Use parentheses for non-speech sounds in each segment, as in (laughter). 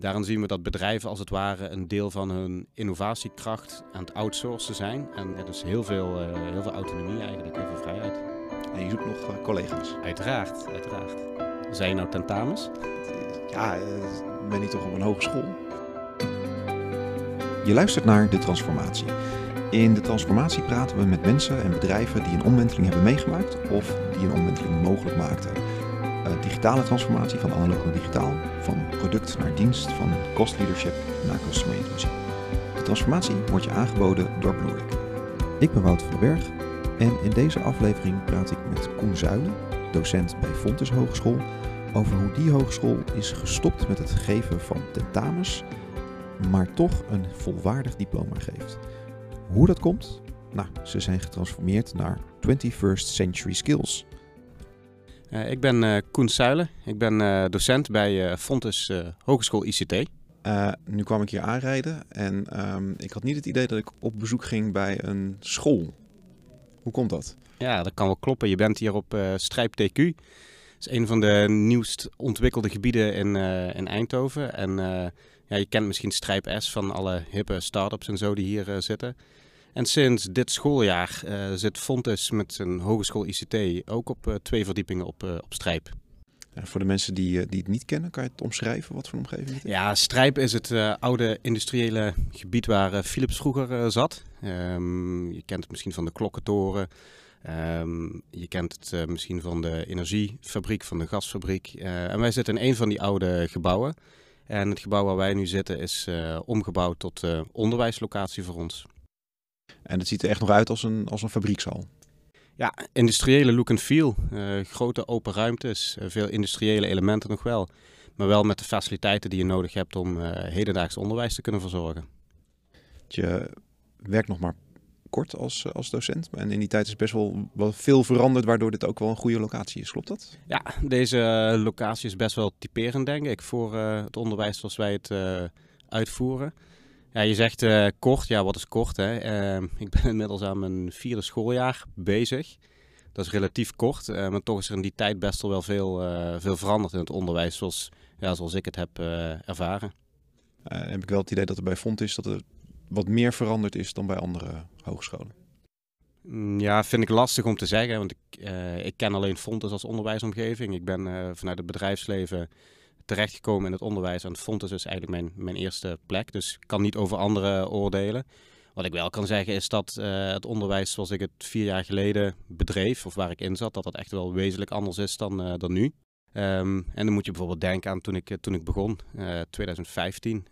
Daarin zien we dat bedrijven als het ware een deel van hun innovatiekracht aan het outsourcen zijn. En ja, dus heel veel, uh, heel veel autonomie eigenlijk, heel veel vrijheid. En je zoekt nog uh, collega's? Uiteraard, uiteraard. Zijn je nou tentamens? Ja, ik ben niet toch op een hogeschool? Je luistert naar De Transformatie. In De Transformatie praten we met mensen en bedrijven die een omwenteling hebben meegemaakt of die een omwenteling mogelijk maakten. Uh, digitale transformatie van analoog naar digitaal, van product naar dienst, van cost leadership naar customer. De transformatie wordt je aangeboden door Bluerick. Ik ben Wout van den Berg en in deze aflevering praat ik met Koen Zuilen, docent bij Fontes Hogeschool, over hoe die hogeschool is gestopt met het geven van tentamens, maar toch een volwaardig diploma geeft. Hoe dat komt? Nou, ze zijn getransformeerd naar 21st Century Skills. Uh, ik ben uh, Koen Suilen. Ik ben uh, docent bij Fontes Hogeschool ICT. nu kwam ik hier aanrijden en um, ik had niet het idee dat ik op bezoek ging bij een school. Hoe komt dat? Ja, dat kan wel kloppen. Je bent hier op Strijp TQ. Dat is een van de nieuwst ontwikkelde gebieden in, in Eindhoven. En ja, je kent misschien Strijp S van alle hippe start-ups en zo die hier zitten. En sinds dit schooljaar uh, zit Fontes met zijn hogeschool ICT ook op uh, twee verdiepingen op, uh, op Strijp. Ja, voor de mensen die, die het niet kennen, kan je het omschrijven? Wat voor omgeving het is? Ja, Strijp is het oude industriële gebied waar Philips vroeger zat. Um, je kent het misschien van de klokkentoren. Um, je kent het misschien van de energiefabriek, van de gasfabriek. en wij zitten in een van die oude gebouwen. En het gebouw waar wij nu zitten is omgebouwd tot onderwijslocatie voor ons. En het ziet er echt nog uit als een, als een fabriekshal. Ja, industriële look and feel. Uh, grote open ruimtes, uh, veel industriële elementen nog wel. Maar wel met de faciliteiten die je nodig hebt om uh, hedendaags onderwijs te kunnen verzorgen. Je werkt nog maar kort als, als docent. En in die tijd is best wel, wel veel veranderd, waardoor dit ook wel een goede locatie is. Klopt dat? Ja, deze locatie is best wel typerend, denk ik, voor het onderwijs zoals wij het uitvoeren. Ja, je zegt uh, kort. Ja, wat is kort? Hè? Uh, (laughs) ik ben inmiddels aan mijn vierde schooljaar bezig. Dat is relatief kort, uh, maar toch is er in die tijd best wel veel, veel veranderd in het onderwijs, zoals, ja, zoals ik het heb ervaren. heb ik wel het idee dat er bij Font is dat er wat meer veranderd is dan bij andere hogescholen. Mm, ja, vind ik lastig om te zeggen, want ik, ik ken alleen Fontes als onderwijsomgeving. Ik ben vanuit het bedrijfsleven terechtgekomen in het onderwijs. En Fontes is dus eigenlijk mijn, mijn eerste plek. Dus ik kan niet over anderen oordelen. Wat ik wel kan zeggen is dat uh, het onderwijs zoals ik het vier jaar geleden bedreef, of waar ik in zat, dat dat echt wel wezenlijk anders is dan, uh, dan nu. Um, en dan moet je bijvoorbeeld denken aan toen ik, toen ik begon, uh, 2015.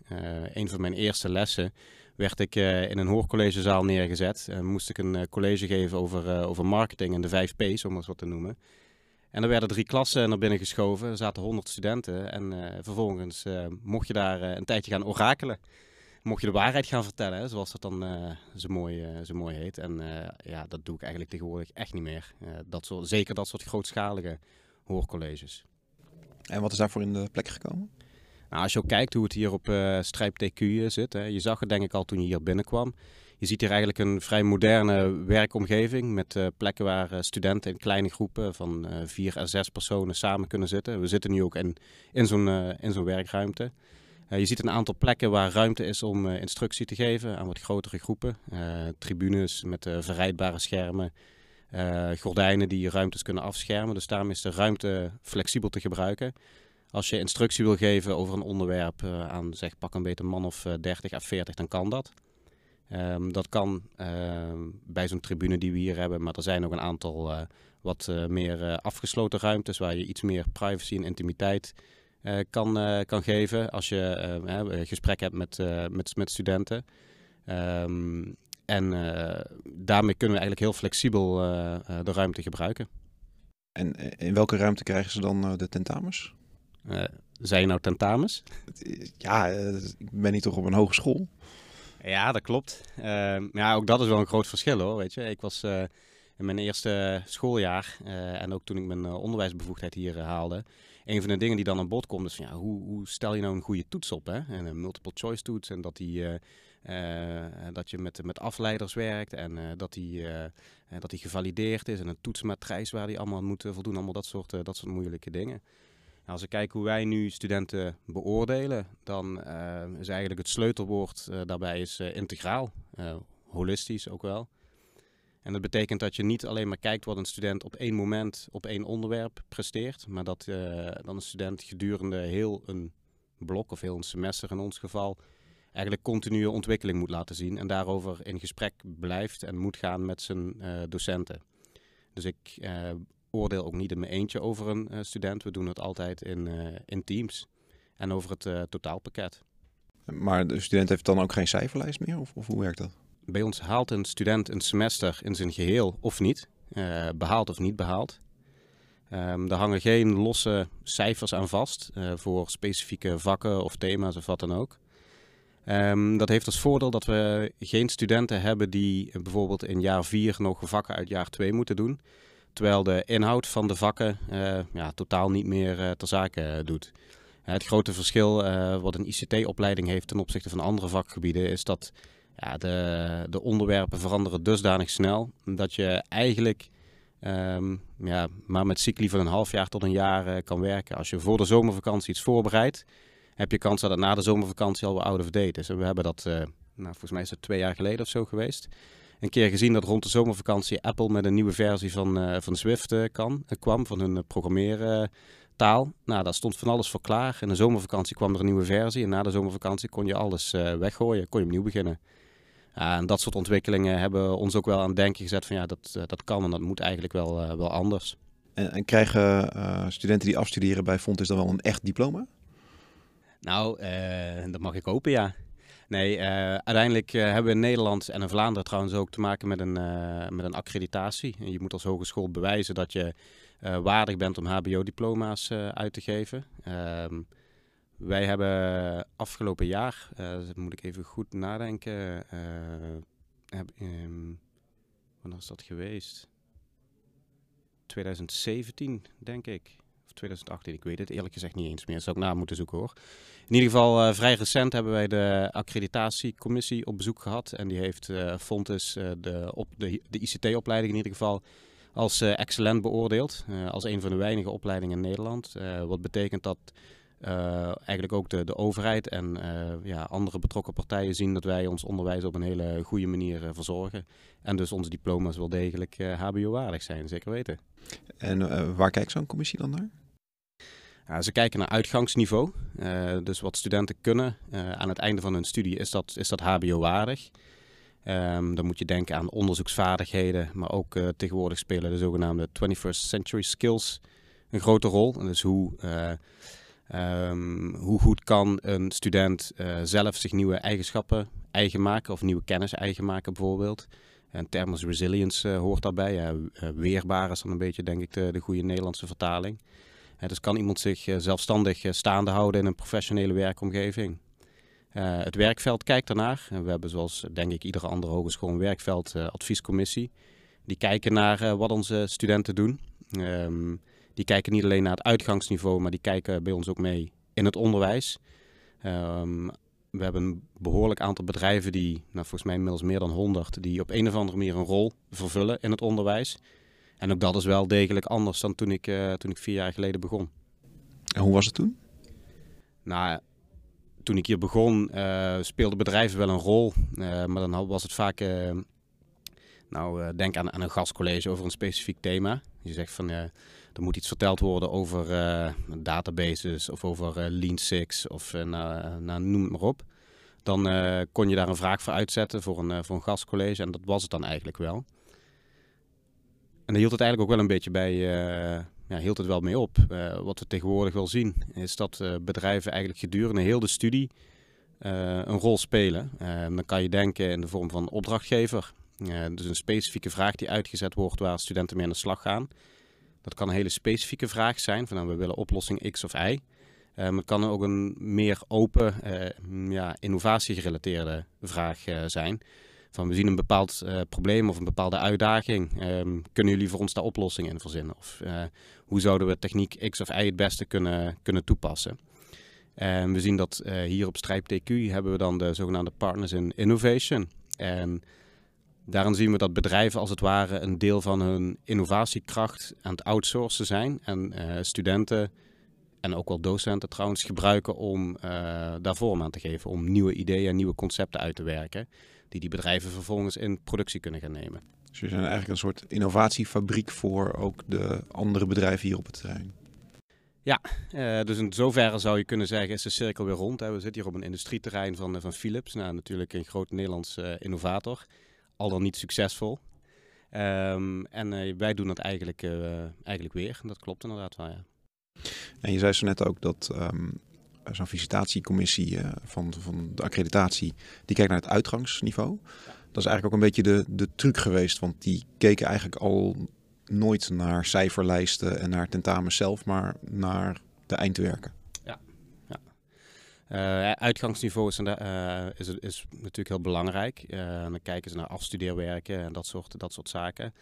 een van mijn eerste lessen werd ik in een hoorcollegezaal neergezet. En moest ik een college geven over, over marketing en de 5 P's, om het zo te noemen. En er werden drie klassen naar binnen geschoven. Er zaten honderd studenten. En uh, vervolgens uh, mocht je daar uh, een tijdje gaan orakelen. Mocht je de waarheid gaan vertellen, hè, zoals dat dan zo, mooi, zo mooi heet. En ja, dat doe ik eigenlijk tegenwoordig echt niet meer. dat soort, zeker dat soort grootschalige hoorcolleges. En wat is daarvoor in de plek gekomen? Nou, als je ook kijkt hoe het hier op Strijp TQ zit. Hè, je zag het denk ik al toen je hier binnenkwam. Je ziet hier eigenlijk een vrij moderne werkomgeving met uh, plekken waar uh, studenten in kleine groepen van uh, vier à zes personen samen kunnen zitten. We zitten nu ook in, in zo'n in zo'n werkruimte. je ziet een aantal plekken waar ruimte is om instructie te geven aan wat grotere groepen. tribunes met verrijdbare schermen, gordijnen die ruimtes kunnen afschermen. Dus daarom is de ruimte flexibel te gebruiken. Als je instructie wil geven over een onderwerp aan zeg pak een beetje man of 30 à 40, dan kan dat. Um, dat kan uh, bij zo'n tribune die we hier hebben, maar er zijn ook een aantal uh, wat meer afgesloten ruimtes waar je iets meer privacy en intimiteit kan, kan geven als je een gesprek hebt met, met, met studenten. En daarmee kunnen we eigenlijk heel flexibel de ruimte gebruiken. En in welke ruimte krijgen ze dan de tentamens? Zijn je nou tentamens? (laughs) Ja, ik ben niet toch op een hogeschool? Ja, dat klopt. Uh, ja, ook dat is wel een groot verschil hoor. Weet je. Ik was uh, in mijn eerste schooljaar uh, en ook toen ik mijn eh, onderwijsbevoegdheid hier haalde. Een van de dingen die dan aan bod komt is van, ja, hoe, hoe, stel je nou een goede toets op? Hè? En een multiple choice toets en dat, die, dat je met, met afleiders werkt en dat, die, dat die gevalideerd is en een toetsmatrijs waar die allemaal moeten voldoen. Allemaal dat soort, dat soort moeilijke dingen. Als we kijken hoe wij nu studenten beoordelen, dan is eigenlijk het sleutelwoord daarbij is integraal, holistisch ook wel. En dat betekent dat je niet alleen maar kijkt wat een student op één moment op één onderwerp presteert, maar dat dan een student gedurende heel een blok of heel een semester in ons geval eigenlijk continue ontwikkeling moet laten zien en daarover in gesprek blijft en moet gaan met zijn docenten. Dus ik oordeel ook niet in mijn eentje over een uh, student. We doen het altijd in, in teams en over het totaalpakket. Maar de student heeft dan ook geen cijferlijst meer of, of hoe werkt dat? Bij ons haalt een student een semester in zijn geheel of niet, behaald of niet behaald. Um, daar hangen geen losse cijfers aan vast voor specifieke vakken of thema's of wat dan ook. Um, dat heeft als voordeel dat we geen studenten hebben die bijvoorbeeld in jaar 4 nog vakken uit jaar 2 moeten doen. Terwijl de inhoud van de vakken uh, ja, totaal niet meer uh, ter zake doet. Uh, het grote verschil wat een ICT-opleiding heeft ten opzichte van andere vakgebieden is dat ja, de, de onderwerpen veranderen dusdanig snel dat je eigenlijk um, ja, maar met cycli van een half jaar tot een jaar kan werken. Als je voor de zomervakantie iets voorbereidt, heb je kans dat het na de zomervakantie al out of date is. We hebben dat, nou, volgens mij is het twee jaar geleden of zo geweest. Een keer gezien dat rond de zomervakantie Apple met een nieuwe versie van, uh, van Swift uh, kan, kwam, van hun programmeertaal. Nou, daar stond van alles voor klaar. In de zomervakantie kwam er een nieuwe versie. En na de zomervakantie kon je alles weggooien, kon je opnieuw beginnen. en dat soort ontwikkelingen hebben ons ook wel aan het denken gezet van ja, dat, dat kan en dat moet eigenlijk wel, wel anders. En, en krijgen studenten die afstuderen bij Fontis dan wel een echt diploma? Nou, dat mag ik hopen, ja. Nee, uh, uiteindelijk uh, hebben we in Nederland en in Vlaanderen trouwens ook te maken met een, met een accreditatie. Je moet als hogeschool bewijzen dat je waardig bent om HBO-diploma's uit te geven. Ehm, wij hebben afgelopen jaar, moet ik even goed nadenken, heb, um, wanneer is dat geweest? 2017, denk ik. 2018, ik weet het eerlijk gezegd niet eens meer. Dat zou ik na moeten zoeken hoor. In ieder geval, uh, vrij recent hebben wij de accreditatiecommissie op bezoek gehad. En die heeft uh, Fontes uh, de, de, de ICT-opleiding in ieder geval als excellent beoordeeld. als een van de weinige opleidingen in Nederland. wat betekent dat eigenlijk ook de, de overheid en ja, andere betrokken partijen zien dat wij ons onderwijs op een hele goede manier verzorgen. En dus onze diploma's wel degelijk HBO-waardig zijn, zeker weten. En waar kijkt zo'n commissie dan naar? Ja, ze kijken naar uitgangsniveau. Uh, dus wat studenten kunnen uh, aan het einde van hun studie, is dat, is dat HBO-waardig. Um, dan moet je denken aan onderzoeksvaardigheden, maar ook uh, tegenwoordig spelen de zogenaamde 21st century skills een grote rol. Dus hoe, um, hoe goed kan een student zelf zich nieuwe eigenschappen eigen maken of nieuwe kennis eigen maken bijvoorbeeld. En thermos resilience hoort daarbij. weerbaar is dan een beetje denk ik de goede Nederlandse vertaling dus kan iemand zich eh, zelfstandig eh, staande houden in een professionele werkomgeving. Uh, het werkveld kijkt ernaar. We hebben zoals denk ik iedere andere hogeschool een werkveldadviescommissie. die kijken naar wat onze studenten doen. Um, die kijken niet alleen naar het uitgangsniveau, maar die kijken bij ons ook mee in het onderwijs. Um, we hebben een behoorlijk aantal bedrijven die, nou, volgens mij inmiddels meer dan 100, die op een of andere manier een rol vervullen in het onderwijs. En ook dat is wel degelijk anders dan toen ik, uh, toen ik vier jaar geleden begon. En hoe was het toen? Nou, toen ik hier begon uh, speelden bedrijven wel een rol. Uh, maar dan was het vaak, nou denk aan, aan een gastcollege over een specifiek thema. Je zegt van, er moet iets verteld worden over databases of over Lean Six of nou, nou, noem het maar op. Dan kon je daar een vraag voor uitzetten voor een, voor een gastcollege en dat was het dan eigenlijk wel. En daar hield het eigenlijk ook wel een beetje bij, uh, ja, hield het wel mee op. Uh, wat we tegenwoordig wel zien, is dat uh, bedrijven eigenlijk gedurende heel de studie een rol spelen. dan kan je denken in de vorm van opdrachtgever. dus een specifieke vraag die uitgezet wordt waar studenten mee aan de slag gaan. Dat kan een hele specifieke vraag zijn, van nou, we willen oplossing X of Y. maar het kan ook een meer open, ja, innovatiegerelateerde vraag zijn van we zien een bepaald uh, probleem of een bepaalde uitdaging. Um, kunnen jullie voor ons daar oplossingen in verzinnen? Of uh, hoe zouden we techniek X of Y het beste kunnen, kunnen toepassen? En we zien dat uh, hier op Strijp TQ hebben we dan de zogenaamde Partners in Innovation. En daarin zien we dat bedrijven als het ware een deel van hun innovatiekracht aan het outsourcen zijn. En studenten en ook wel docenten trouwens, gebruiken om daar vorm aan te geven. Om nieuwe ideeën en nieuwe concepten uit te werken. Die die bedrijven vervolgens in productie kunnen gaan nemen. Dus we zijn eigenlijk een soort innovatiefabriek voor ook de andere bedrijven hier op het terrein. Ja, uh, dus in zoverre zou je kunnen zeggen is de cirkel weer rond. We zitten hier op een industrieterrein van, eh, van Philips. Nou, natuurlijk een groot Nederlands uh, innovator. Al dan niet succesvol. Um, en wij doen dat eigenlijk, eigenlijk weer. Dat klopt inderdaad wel, ja. En je zei zo net ook dat um, zo'n visitatiecommissie van, van de accreditatie... die kijkt naar het uitgangsniveau. Dat is eigenlijk ook een beetje de, de truc geweest. Want die keken eigenlijk al nooit naar cijferlijsten en naar tentamens zelf, maar naar de eindwerken. Ja, ja. Uh, uitgangsniveau is, is, is, natuurlijk heel belangrijk. Dan kijken ze naar afstudeerwerken en dat soort, dat soort zaken.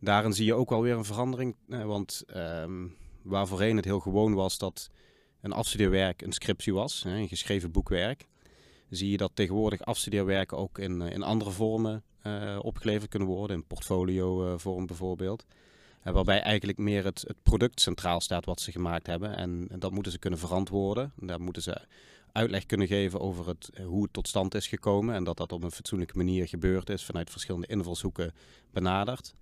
Daarin zie je ook wel weer een verandering. want um, waar voorheen het heel gewoon was dat een afstudeerwerk een scriptie was, een geschreven boekwerk, zie je dat tegenwoordig afstudeerwerken ook in, in andere vormen opgeleverd kunnen worden, in portfolio vorm bijvoorbeeld waarbij eigenlijk meer het, het, product centraal staat wat ze gemaakt hebben. En, en, dat moeten ze kunnen verantwoorden. Daar moeten ze uitleg kunnen geven over het, eh, hoe het tot stand is gekomen. En dat dat op een fatsoenlijke manier gebeurd is, vanuit verschillende invalshoeken benaderd.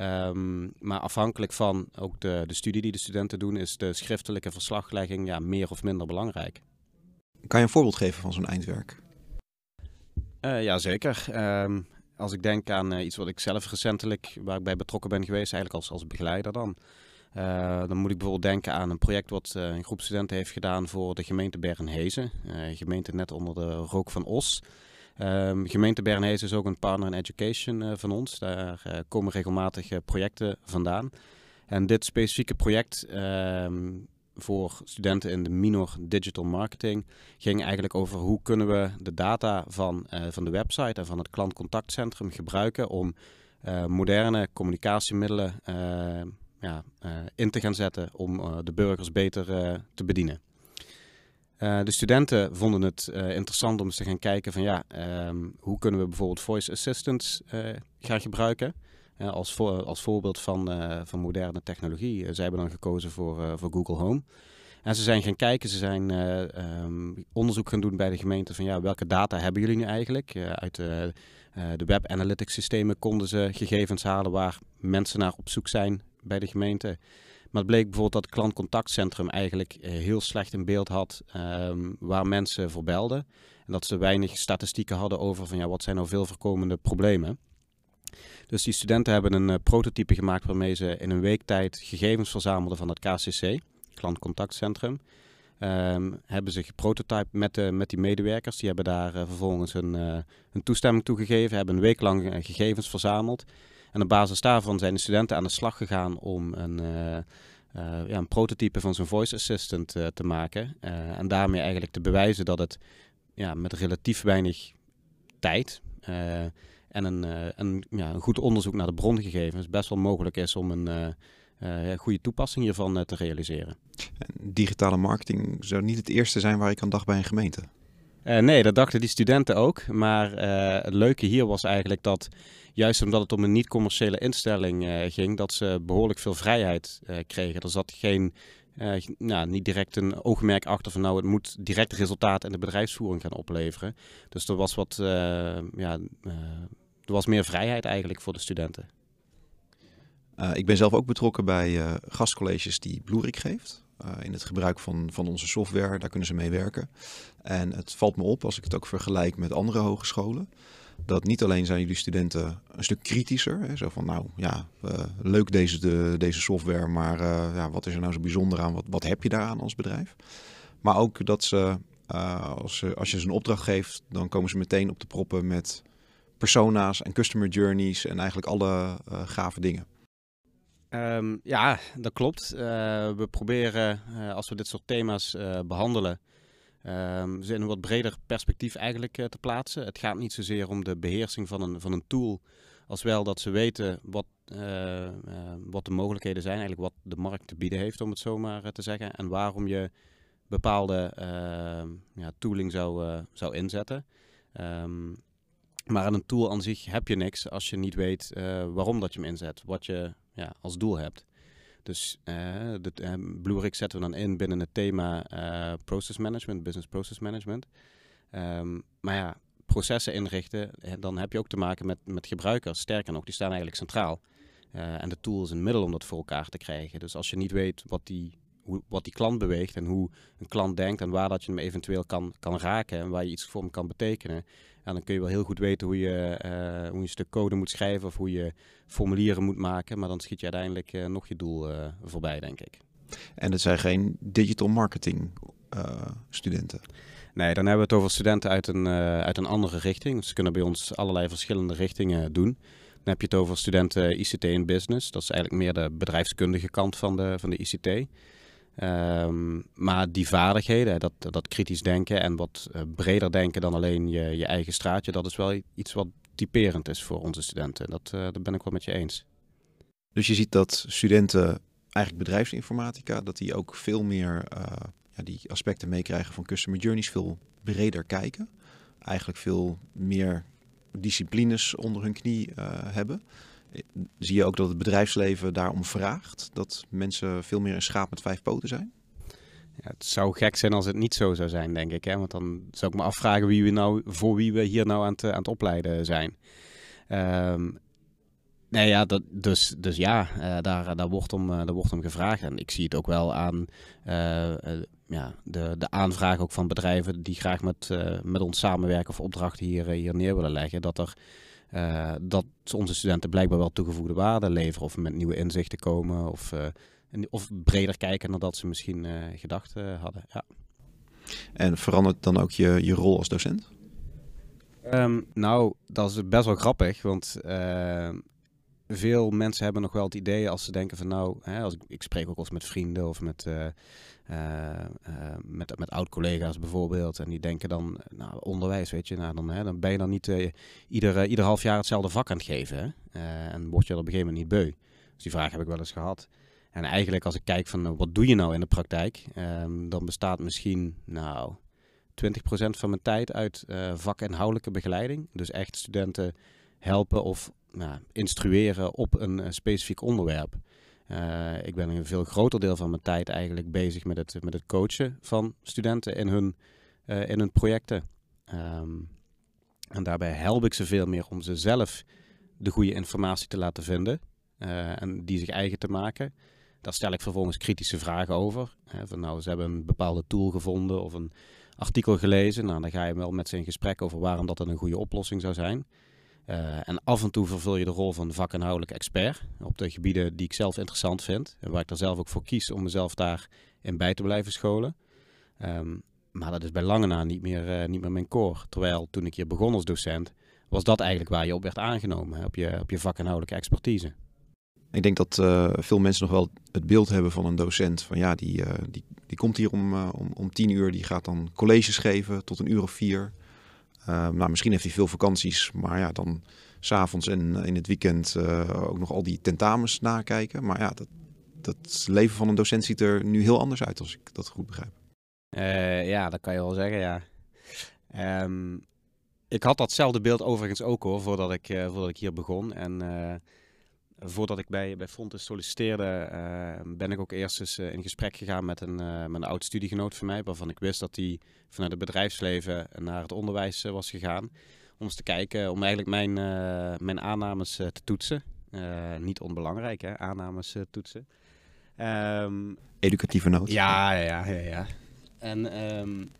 Um, maar afhankelijk van ook de, de studie die de studenten doen, is de schriftelijke verslaglegging ja, meer of minder belangrijk. Kan je een voorbeeld geven van zo'n eindwerk? Uh, ja, zeker. Um, als ik denk aan uh, iets wat ik zelf recentelijk, waar ik bij betrokken ben geweest, eigenlijk als, als begeleider dan. Uh, dan moet ik bijvoorbeeld denken aan een project wat uh, een groep studenten heeft gedaan voor de gemeente Bernhezen. gemeente net onder de rook van Os. Um, gemeente Bernhezen is ook een partner in education van ons. Daar komen regelmatig projecten vandaan. En dit specifieke project ehm, voor studenten in de minor digital marketing ging eigenlijk over hoe kunnen we de data van, van de website en van het klantcontactcentrum gebruiken om moderne communicatiemiddelen ja, in te gaan zetten om de burgers beter te bedienen. De studenten vonden het interessant om eens te gaan kijken van ja, um, hoe kunnen we bijvoorbeeld voice assistants gaan gebruiken als, als voorbeeld van, van moderne technologie. Zij hebben dan gekozen voor, voor Google Home. En ze zijn gaan kijken, ze zijn um, onderzoek gaan doen bij de gemeente van ja, welke data hebben jullie nu eigenlijk? uit de, de web analytics systemen konden ze gegevens halen waar mensen naar op zoek zijn bij de gemeente. Maar het bleek bijvoorbeeld dat het klantcontactcentrum eigenlijk heel slecht in beeld had um, waar mensen voor belden. En dat ze weinig statistieken hadden over van ja, wat zijn nou veel voorkomende problemen. Dus die studenten hebben een uh, prototype gemaakt waarmee ze in een week tijd gegevens verzamelden van het KCC, klantcontactcentrum. Um, hebben ze geprototyped met, de, met die medewerkers. Die hebben daar uh, vervolgens een, een toestemming toegegeven, hebben een week lang gegevens verzameld. En op basis daarvan zijn de studenten aan de slag gegaan om een, ja, een prototype van zo'n voice assistant te maken. en daarmee eigenlijk te bewijzen dat het ja, met relatief weinig tijd en een, een, ja, een goed onderzoek naar de brongegevens best wel mogelijk is om een goede toepassing hiervan te realiseren. digitale marketing zou niet het eerste zijn waar ik aan dacht bij een gemeente. Nee, dat dachten die studenten ook. Maar het leuke hier was eigenlijk dat, juist omdat het om een niet-commerciële instelling ging, dat ze behoorlijk veel vrijheid kregen. Er zat geen nou, niet direct een oogmerk achter van nou, het moet direct resultaat in de bedrijfsvoering gaan opleveren. Dus er was wat, ja, er was meer vrijheid eigenlijk voor de studenten. ik ben zelf ook betrokken bij gastcolleges die Bloerik geeft. In het gebruik van, van onze software, daar kunnen ze mee werken. En het valt me op als ik het ook vergelijk met andere hogescholen dat niet alleen zijn jullie studenten een stuk kritischer. Hè, zo van, nou ja, uh, leuk deze, de, deze software, maar uh, ja, wat is er nou zo bijzonder aan? Wat, wat heb je daaraan als bedrijf? Maar ook dat ze, als, als je ze een opdracht geeft, dan komen ze meteen op de proppen met persona's en customer journeys en eigenlijk alle gave dingen. Um, ja, dat klopt. we proberen, als we dit soort thema's behandelen, Um, ze in een wat breder perspectief eigenlijk te plaatsen. Het gaat niet zozeer om de beheersing van een, van een tool, als wel dat ze weten wat, wat de mogelijkheden zijn, eigenlijk wat de markt te bieden heeft, om het zo maar te zeggen. En waarom je bepaalde ehm, ja, tooling zou, zou inzetten. Maar aan een tool aan zich heb je niks als je niet weet waarom dat je hem inzet, wat je ja, als doel hebt. Dus uh, uh, zetten we dan in binnen het thema process management, business process management. Um, maar ja, processen inrichten, dan heb je ook te maken met, met gebruikers. Sterker nog, die staan eigenlijk centraal. en de tool is een middel om dat voor elkaar te krijgen. Dus als je niet weet wat die hoe, wat die klant beweegt en hoe een klant denkt en waar dat je hem eventueel kan, kan raken en waar je iets voor hem kan betekenen. En dan kun je wel heel goed weten hoe je, uh, hoe je een stuk code moet schrijven of hoe je formulieren moet maken. Maar dan schiet je uiteindelijk uh, nog je doel uh, voorbij, denk ik. En het zijn geen digital marketing studenten? Nee, dan hebben we het over studenten uit een, uit een andere richting. Ze kunnen bij ons allerlei verschillende richtingen doen. Dan heb je het over studenten ICT en business. Dat is eigenlijk meer de bedrijfskundige kant van de, van de ICT. Um, maar die vaardigheden, dat, dat kritisch denken en wat uh, breder denken dan alleen je, je eigen straatje, dat is wel iets wat typerend is voor onze studenten. Dat, uh, dat ben ik wel met je eens. Dus je ziet dat studenten, eigenlijk bedrijfsinformatica, dat die ook veel meer uh, ja, die aspecten meekrijgen van customer journeys, veel breder kijken. Eigenlijk veel meer disciplines onder hun knie hebben. Zie je ook dat het bedrijfsleven daarom vraagt? Dat mensen veel meer een schaap met vijf poten zijn? Ja, het zou gek zijn als het niet zo zou zijn, denk ik. Hè? Want dan zou ik me afvragen wie we nou, voor wie we hier nou aan het, aan het opleiden zijn. Um, ja, dat, dus, dus ja, uh, daar, daar, wordt om, daar wordt om gevraagd. En ik zie het ook wel aan ja, de, de aanvraag ook van bedrijven die graag met, met ons samenwerken of opdrachten hier, hier neer willen leggen. Dat er uh, dat onze studenten blijkbaar wel toegevoegde waarde leveren of met nieuwe inzichten komen of, uh, of breder kijken dan dat ze misschien uh, gedacht hadden. Ja. En verandert dan ook je, je rol als docent? Um, nou, dat is best wel grappig, want veel mensen hebben nog wel het idee als ze denken van nou, hè, als ik, ik spreek ook eens met vrienden of met, uh, uh, met, met oud-collega's bijvoorbeeld. En die denken dan, nou, onderwijs, weet je, nou, dan, hè, dan ben je dan niet ieder, ieder half jaar hetzelfde vak aan het geven. Hè? en word je er op een gegeven moment niet beu. Dus die vraag heb ik wel eens gehad. En eigenlijk als ik kijk van wat doe je nou in de praktijk, um, dan bestaat misschien, nou, 20% van mijn tijd uit vakinhoudelijke begeleiding. Dus echt studenten helpen of nou, instrueren op een uh, specifiek onderwerp. Uh, ik ben een veel groter deel van mijn tijd eigenlijk bezig met het, met het coachen van studenten in hun, uh, in hun projecten. Um, en daarbij help ik ze veel meer om ze zelf de goede informatie te laten vinden en die zich eigen te maken. Daar stel ik vervolgens kritische vragen over. van nou, ze hebben een bepaalde tool gevonden of een artikel gelezen. Nou, dan ga je wel met ze in gesprek over waarom dat een goede oplossing zou zijn. Uh, en af en toe vervul je de rol van vakinhoudelijk expert op de gebieden die ik zelf interessant vind. En waar ik er zelf ook voor kies om mezelf daarin bij te blijven scholen. Um, maar dat is bij lange na niet meer, uh, niet meer mijn core. Terwijl toen ik hier begon als docent, was dat eigenlijk waar je op werd aangenomen. Op je, op je vakinhoudelijke expertise. Ik denk dat uh, veel mensen nog wel het beeld hebben van een docent. Van ja, die, die, die komt hier om, om, om tien uur, die gaat dan colleges geven tot een uur of vier. Uh, nou, misschien heeft hij veel vakanties, maar ja, dan s'avonds en in het weekend uh, ook nog al die tentamens nakijken. Maar ja, dat, dat leven van een docent ziet er nu heel anders uit, als ik dat goed begrijp. Uh, ja, dat kan je wel zeggen, ja. Um, ik had datzelfde beeld overigens ook hoor, voordat ik, voordat ik hier begon. En voordat ik bij, bij Fontes solliciteerde, uh, ben ik ook eerst eens uh, in gesprek gegaan met een, uh, met een oud studiegenoot van mij, waarvan ik wist dat hij vanuit het bedrijfsleven naar het onderwijs was gegaan. Om eens te kijken, om eigenlijk mijn, mijn aannames te toetsen. niet onbelangrijk, hè, aannames toetsen. Um, Educatieve noot. Ja, ja, ja, ja. En um,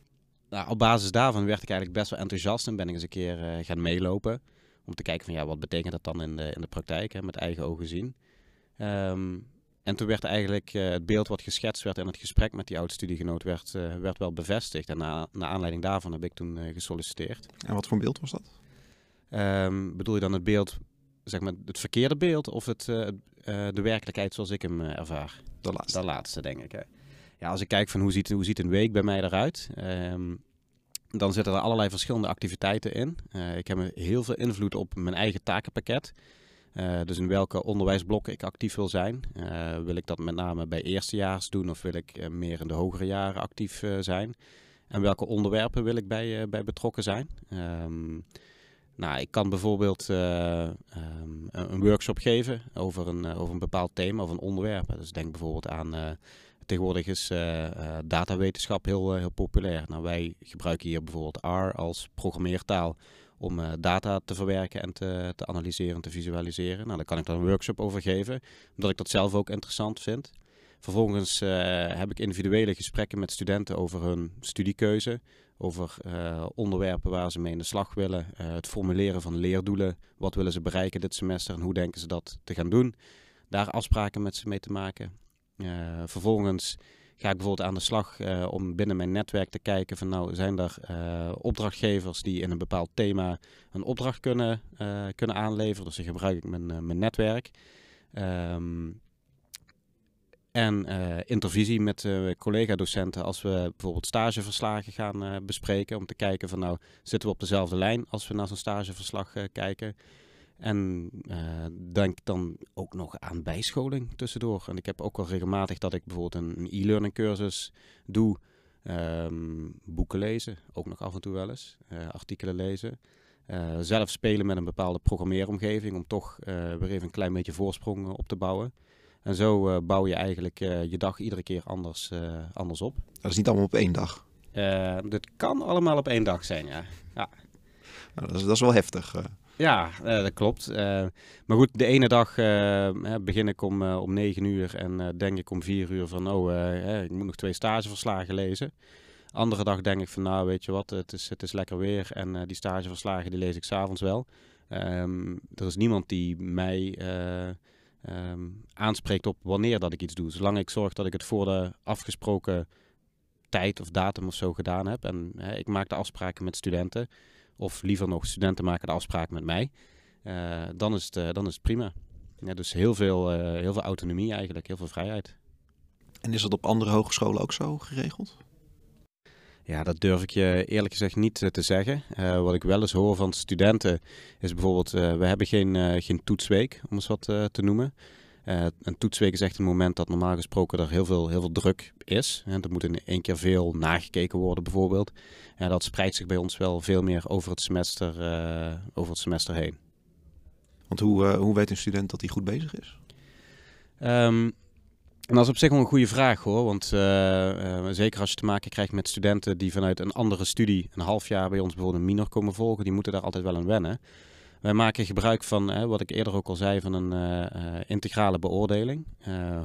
nou, op basis daarvan werd ik eigenlijk best wel enthousiast en ben ik eens een keer gaan meelopen. Om te kijken van ja, wat betekent dat dan in de, in de praktijk, hè, met eigen ogen zien. Um, en toen werd eigenlijk uh, het beeld wat geschetst werd in het gesprek met die oud-studiegenoot werd, uh, werd wel bevestigd. En na, naar aanleiding daarvan heb ik toen uh, gesolliciteerd. En wat voor beeld was dat? Um, bedoel je dan het beeld, zeg maar het verkeerde beeld of het, de werkelijkheid zoals ik hem ervaar? De laatste. De laatste, denk ik. Hè. Ja, als ik kijk van hoe ziet, hoe ziet een week bij mij eruit... Um, dan zitten er allerlei verschillende activiteiten in. Uh, ik heb heel veel invloed op mijn eigen takenpakket. Uh, dus in welke onderwijsblokken ik actief wil zijn. Uh, wil ik dat met name bij eerstejaars doen of wil ik meer in de hogere jaren actief zijn? En welke onderwerpen wil ik bij, bij betrokken zijn? Um, Nou, ik kan bijvoorbeeld uh, een workshop geven over een, over een bepaald thema of een onderwerp. Dus denk bijvoorbeeld aan, tegenwoordig is datawetenschap heel, heel populair. Nou, wij gebruiken hier bijvoorbeeld R als programmeertaal om data te verwerken en te, te analyseren en te visualiseren. Nou, daar kan ik dan een workshop over geven, omdat ik dat zelf ook interessant vind. Vervolgens heb ik individuele gesprekken met studenten over hun studiekeuze over onderwerpen waar ze mee in de slag willen. Het formuleren van leerdoelen. Wat willen ze bereiken dit semester en hoe denken ze dat te gaan doen. Daar afspraken met ze mee te maken. Uh, vervolgens ga ik bijvoorbeeld aan de slag om binnen mijn netwerk te kijken van nou zijn er opdrachtgevers die in een bepaald thema een opdracht kunnen, kunnen aanleveren. Dus dan gebruik ik mijn, mijn netwerk. Um, en intervisie met collega-docenten als we bijvoorbeeld stageverslagen gaan bespreken. Om te kijken van nou, zitten we op dezelfde lijn als we naar zo'n stageverslag kijken. En denk dan ook nog aan bijscholing tussendoor. En ik heb ook wel regelmatig dat ik bijvoorbeeld een e-learning cursus doe. Um, boeken lezen, ook nog af en toe wel eens. artikelen lezen. zelf spelen met een bepaalde programmeeromgeving om toch weer even een klein beetje voorsprong op te bouwen. En zo bouw je eigenlijk je dag iedere keer anders, anders op. Dat is niet allemaal op één dag? dit kan allemaal op één dag zijn, ja. ja. Nou, dat, is, dat is wel heftig. Ja, dat klopt. maar goed, de ene dag begin ik om, om 9 uur en denk ik om 4 uur van, oh, ik moet nog twee stageverslagen lezen. Andere dag denk ik van, nou weet je wat, het is, het is lekker weer en die stageverslagen die lees ik s'avonds wel. Um, er is niemand die mij um, aanspreekt op wanneer dat ik iets doe. Zolang ik zorg dat ik het voor de afgesproken tijd of datum of zo gedaan heb. En ik maak de afspraken met studenten. Of liever nog, studenten maken de afspraken met mij. Uh, dan, is het, uh, dan is het prima. Ja, dus heel veel, uh, heel veel autonomie eigenlijk, heel veel vrijheid. En is dat op andere hogescholen ook zo geregeld? Ja, dat durf ik je eerlijk gezegd niet te zeggen. Uh, wat ik wel eens hoor van studenten is bijvoorbeeld, uh, we hebben geen, uh, geen toetsweek, om eens wat te noemen. Een toetsweek is echt een moment dat normaal gesproken er heel veel, heel veel druk is. En er moet in één keer veel nagekeken worden bijvoorbeeld. En dat spreidt zich bij ons wel veel meer over het semester, over het semester heen. Want hoe, hoe weet een student dat hij goed bezig is? Um, en dat is op zich wel een goede vraag hoor. Want uh, uh, zeker als je te maken krijgt met studenten die vanuit een andere studie een half jaar bij ons bijvoorbeeld een minor komen volgen, die moeten daar altijd wel aan wennen. Wij maken gebruik van, uh, wat ik eerder ook al zei, van een integrale beoordeling,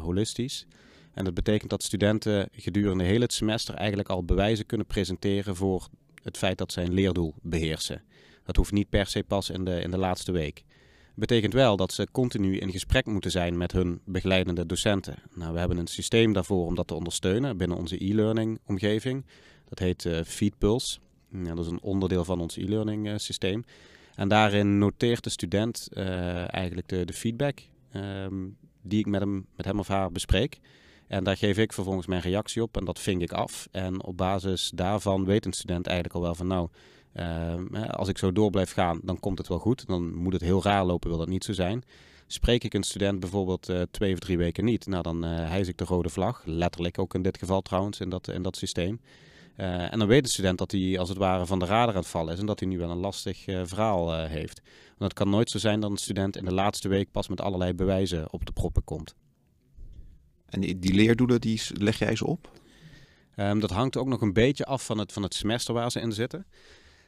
holistisch. En dat betekent dat studenten gedurende heel het semester eigenlijk al bewijzen kunnen presenteren voor het feit dat zij een leerdoel beheersen. Dat hoeft niet per se pas in de, in de laatste week betekent wel dat ze continu in gesprek moeten zijn met hun begeleidende docenten. Nou, we hebben een systeem daarvoor om dat te ondersteunen binnen onze e-learning omgeving. Dat heet uh, FeedPulse. Dat is een onderdeel van ons e-learning systeem. En daarin noteert de student uh, eigenlijk de, de feedback um, die ik met hem, met hem of haar bespreek. En daar geef ik vervolgens mijn reactie op en dat vink ik af. En op basis daarvan weet een student eigenlijk al wel van nou, Ehm, als ik zo door blijf gaan, dan komt het wel goed. Dan moet het heel raar lopen, wil dat niet zo zijn. Spreek ik een student bijvoorbeeld uh, twee of drie weken niet, nou dan uh, hijs ik de rode vlag. Letterlijk ook in dit geval trouwens, in dat, in dat systeem. Uh, en dan weet de student dat hij als het ware van de radar aan het vallen is en dat hij nu wel een lastig verhaal heeft. Want het kan nooit zo zijn dat een student in de laatste week pas met allerlei bewijzen op de proppen komt. En die, die leerdoelen, die leg jij ze op? Um, dat hangt ook nog een beetje af van het, van het semester waar ze in zitten.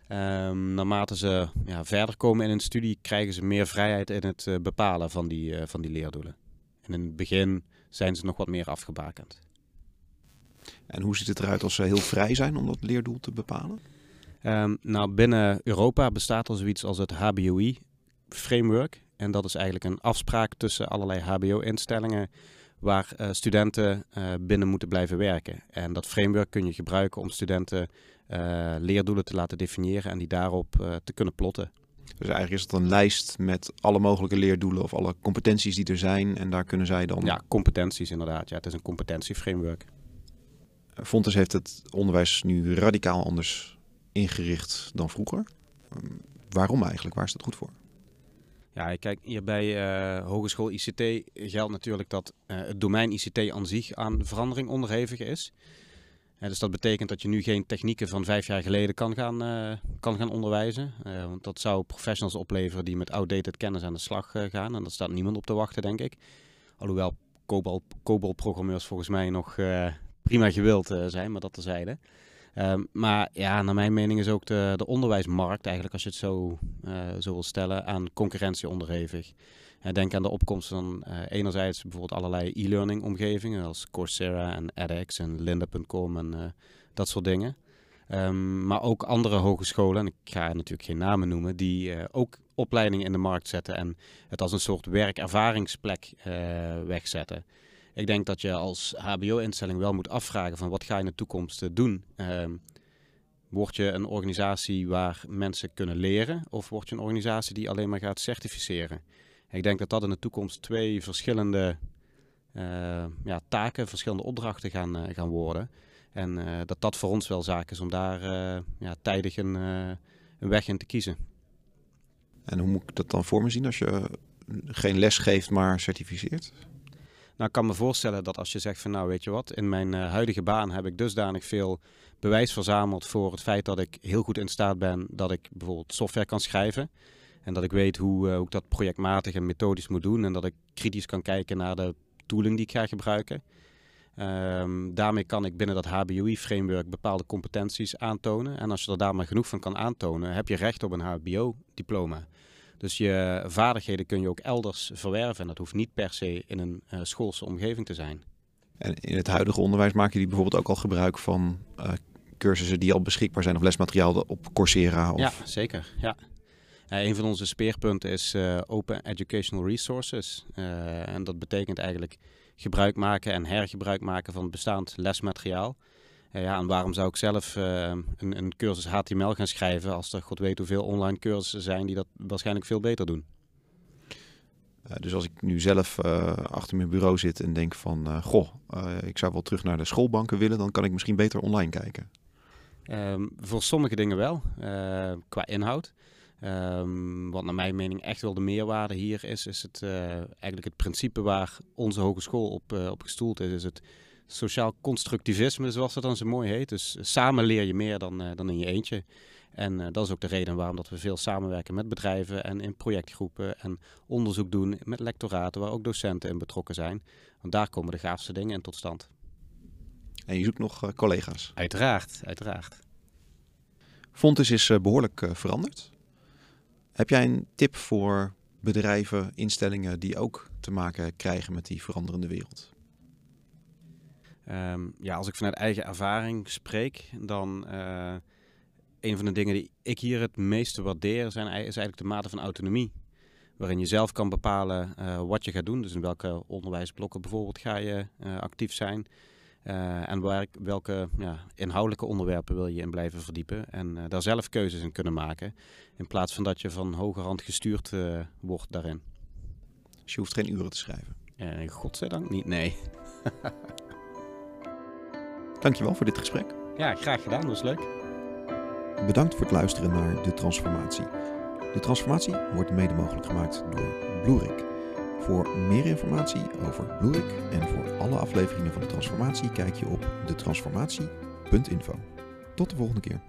Um, naarmate ze ja, verder komen in hun studie, krijgen ze meer vrijheid in het uh, bepalen van die, uh, van die leerdoelen. En in het begin zijn ze nog wat meer afgebakend. En hoe ziet het eruit als ze heel vrij zijn om dat leerdoel te bepalen? Um, nou, binnen Europa bestaat er zoiets als het HBOI-framework. En dat is eigenlijk een afspraak tussen allerlei HBO-instellingen waar uh, studenten binnen moeten blijven werken. En dat framework kun je gebruiken om studenten uh, leerdoelen te laten definiëren en die daarop te kunnen plotten. Dus eigenlijk is het een lijst met alle mogelijke leerdoelen of alle competenties die er zijn. En daar kunnen zij dan. Ja, competenties inderdaad. Ja, het is een competentieframework. Fontes heeft het onderwijs nu radicaal anders ingericht dan vroeger. Um, waarom eigenlijk? Waar is dat goed voor? Ja, kijk, hier bij uh, Hogeschool ICT geldt natuurlijk dat uh, het domein ICT aan zich aan verandering onderhevig is. dus dat betekent dat je nu geen technieken van vijf jaar geleden kan gaan, kan gaan onderwijzen. want dat zou professionals opleveren die met outdated kennis aan de slag gaan. En daar staat niemand op te wachten, denk ik. Alhoewel COBOL-programmeurs volgens mij nog prima gewild zijn, maar dat terzijde. Um, maar ja, naar mijn mening is ook de, de onderwijsmarkt, eigenlijk als je het zo, uh, zo wil stellen, aan concurrentie onderhevig. Uh, denk aan de opkomst van enerzijds bijvoorbeeld allerlei e-learning omgevingen als Coursera en edX en lynda.com en dat soort dingen. Um, maar ook andere hogescholen, en ik ga natuurlijk geen namen noemen, die ook opleidingen in de markt zetten en het als een soort werkervaringsplek wegzetten. Ik denk dat je als HBO-instelling wel moet afvragen van wat ga je in de toekomst eh, doen. Um, word je een organisatie waar mensen kunnen leren of word je een organisatie die alleen maar gaat certificeren? Ik denk dat dat in de toekomst twee verschillende uh, ja, taken, verschillende opdrachten gaan, uh, gaan worden. En dat dat voor ons wel zaak is om daar ja, tijdig een, een weg in te kiezen. En hoe moet ik dat dan voor me zien als je geen les geeft, maar certificeert? Nou, ik kan me voorstellen dat als je zegt van nou weet je wat, in mijn uh, huidige baan heb ik dusdanig veel bewijs verzameld voor het feit dat ik heel goed in staat ben dat ik bijvoorbeeld software kan schrijven. En dat ik weet hoe, uh, hoe ik dat projectmatig en methodisch moet doen. En dat ik kritisch kan kijken naar de tooling die ik ga gebruiken. Um, daarmee kan ik binnen dat HBOI-framework bepaalde competenties aantonen. En als je er daar maar genoeg van kan aantonen, heb je recht op een HBO-diploma. Dus je vaardigheden kun je ook elders verwerven. En dat hoeft niet per se in een uh, schoolse omgeving te zijn. En in het huidige onderwijs maken jullie bijvoorbeeld ook al gebruik van uh, cursussen die al beschikbaar zijn of lesmateriaal op Coursera? Of... Ja, zeker. Ja. Uh, een van onze speerpunten is Open Educational Resources. en dat betekent eigenlijk gebruik maken en hergebruik maken van bestaand lesmateriaal. Ja, en waarom zou ik zelf een, een, cursus HTML gaan schrijven als er god weet hoeveel online cursussen zijn die dat waarschijnlijk veel beter doen? Uh, dus als ik nu zelf uh, achter mijn bureau zit en denk van, goh, ik zou wel terug naar de schoolbanken willen, dan kan ik misschien beter online kijken. Um, voor sommige dingen wel, qua inhoud. Um, wat naar mijn mening echt wel de meerwaarde hier is, is het eigenlijk het principe waar onze hogeschool op, op gestoeld is. Is het sociaal constructivisme, zoals dat dan zo mooi heet. Dus samen leer je meer dan, dan in je eentje. En uh, dat is ook de reden waarom dat we veel samenwerken met bedrijven en in projectgroepen en onderzoek doen met lectoraten waar ook docenten in betrokken zijn. Want daar komen de gaafste dingen in tot stand. En je zoekt nog uh, collega's? Uiteraard, uiteraard. Fontes is uh, behoorlijk veranderd. Heb jij een tip voor bedrijven, instellingen die ook te maken krijgen met die veranderende wereld? Um, ja, als ik vanuit eigen ervaring spreek, dan een van de dingen die ik hier het meeste waardeer zijn, is eigenlijk de mate van autonomie. Waarin je zelf kan bepalen uh, wat je gaat doen. Dus in welke onderwijsblokken bijvoorbeeld ga je uh, actief zijn. Uh, en waar, welke ja, inhoudelijke onderwerpen wil je in blijven verdiepen. En daar zelf keuzes in kunnen maken. In plaats van dat je van hoger hand gestuurd wordt daarin. Dus je hoeft geen uren te schrijven? Uh, godzijdank niet, nee. (laughs) Dankjewel voor dit gesprek. Ja, graag gedaan. Dat was leuk. Bedankt voor het luisteren naar De Transformatie. De Transformatie wordt mede mogelijk gemaakt door Bloerik. Voor meer informatie over Bloerik en voor alle afleveringen van De Transformatie kijk je op detransformatie.info. Tot de volgende keer.